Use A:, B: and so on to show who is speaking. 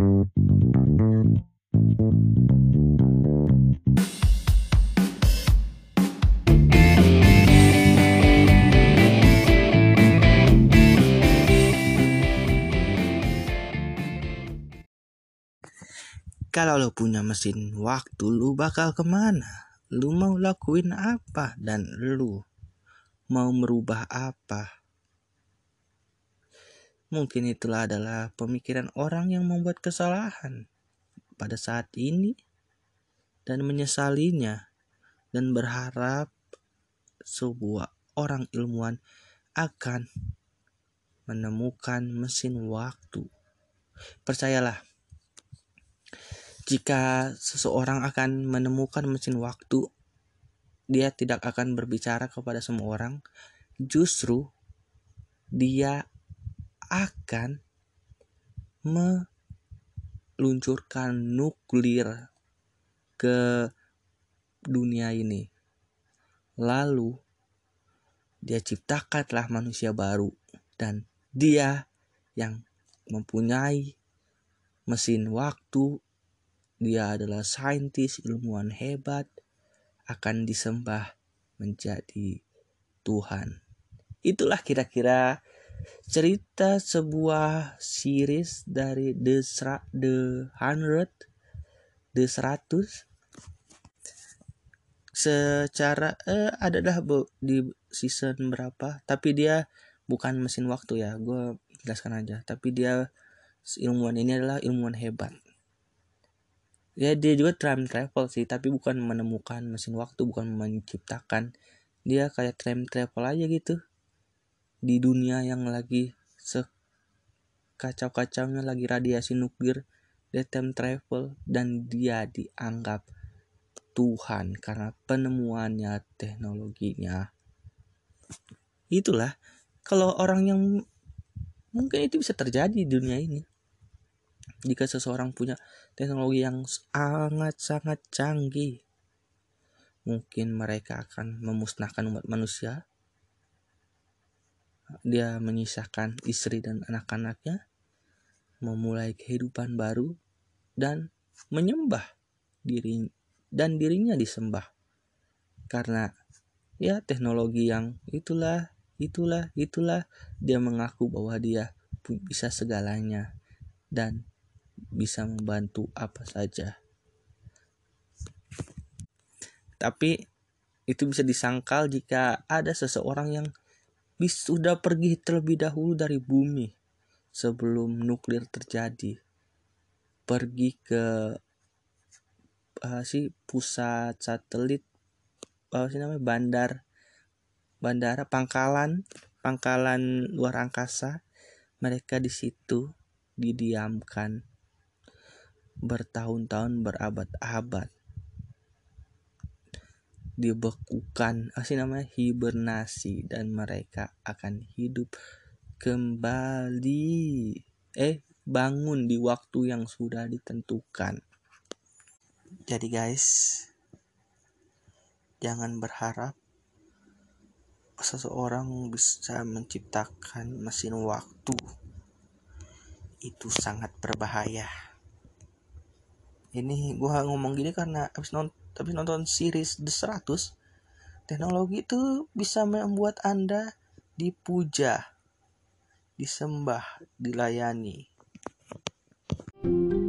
A: Kalau lo punya mesin waktu, lu bakal ke mana? Lu mau lakuin apa? Dan lu mau merubah apa? Mungkin itulah adalah pemikiran orang yang membuat kesalahan pada saat ini dan menyesalinya dan berharap sebuah orang ilmuwan akan menemukan mesin waktu. Percayalah, jika seseorang akan menemukan mesin waktu, dia tidak akan berbicara kepada semua orang. Justru dia akan meluncurkan nuklir ke dunia ini. Lalu dia ciptakanlah manusia baru dan dia yang mempunyai mesin waktu dia adalah saintis ilmuwan hebat akan disembah menjadi Tuhan. Itulah kira-kira cerita sebuah series dari The Sra The Hundred The Seratus. Secara eh adalah di season berapa tapi dia bukan mesin waktu ya gue jelaskan aja. Tapi dia ilmuwan ini adalah ilmuwan hebat. Ya dia juga time travel sih tapi bukan menemukan mesin waktu bukan menciptakan. Dia kayak time travel aja gitu di dunia yang lagi sekacau-kacaunya lagi radiasi nuklir dia time travel dan dia dianggap Tuhan karena penemuannya teknologinya itulah kalau orang yang mungkin itu bisa terjadi di dunia ini jika seseorang punya teknologi yang sangat-sangat canggih, mungkin mereka akan memusnahkan umat manusia. Dia menyisakan istri dan anak-anaknya, memulai kehidupan baru, dan menyembah diri dan dirinya disembah. Karena ya teknologi yang itulah, itulah, itulah dia mengaku bahwa dia bisa segalanya dan bisa membantu apa saja. Tapi itu bisa disangkal jika ada seseorang yang sudah pergi terlebih dahulu dari bumi sebelum nuklir terjadi. Pergi ke si pusat satelit apa sih namanya bandar bandara pangkalan pangkalan luar angkasa mereka di situ didiamkan bertahun-tahun berabad-abad dibekukan apa namanya hibernasi dan mereka akan hidup kembali. Eh bangun di waktu yang sudah ditentukan. Jadi guys jangan berharap seseorang bisa menciptakan mesin waktu. Itu sangat berbahaya. Ini gua ngomong gini karena habis nonton habis nonton series The 100 teknologi itu bisa membuat anda dipuja disembah dilayani. thank you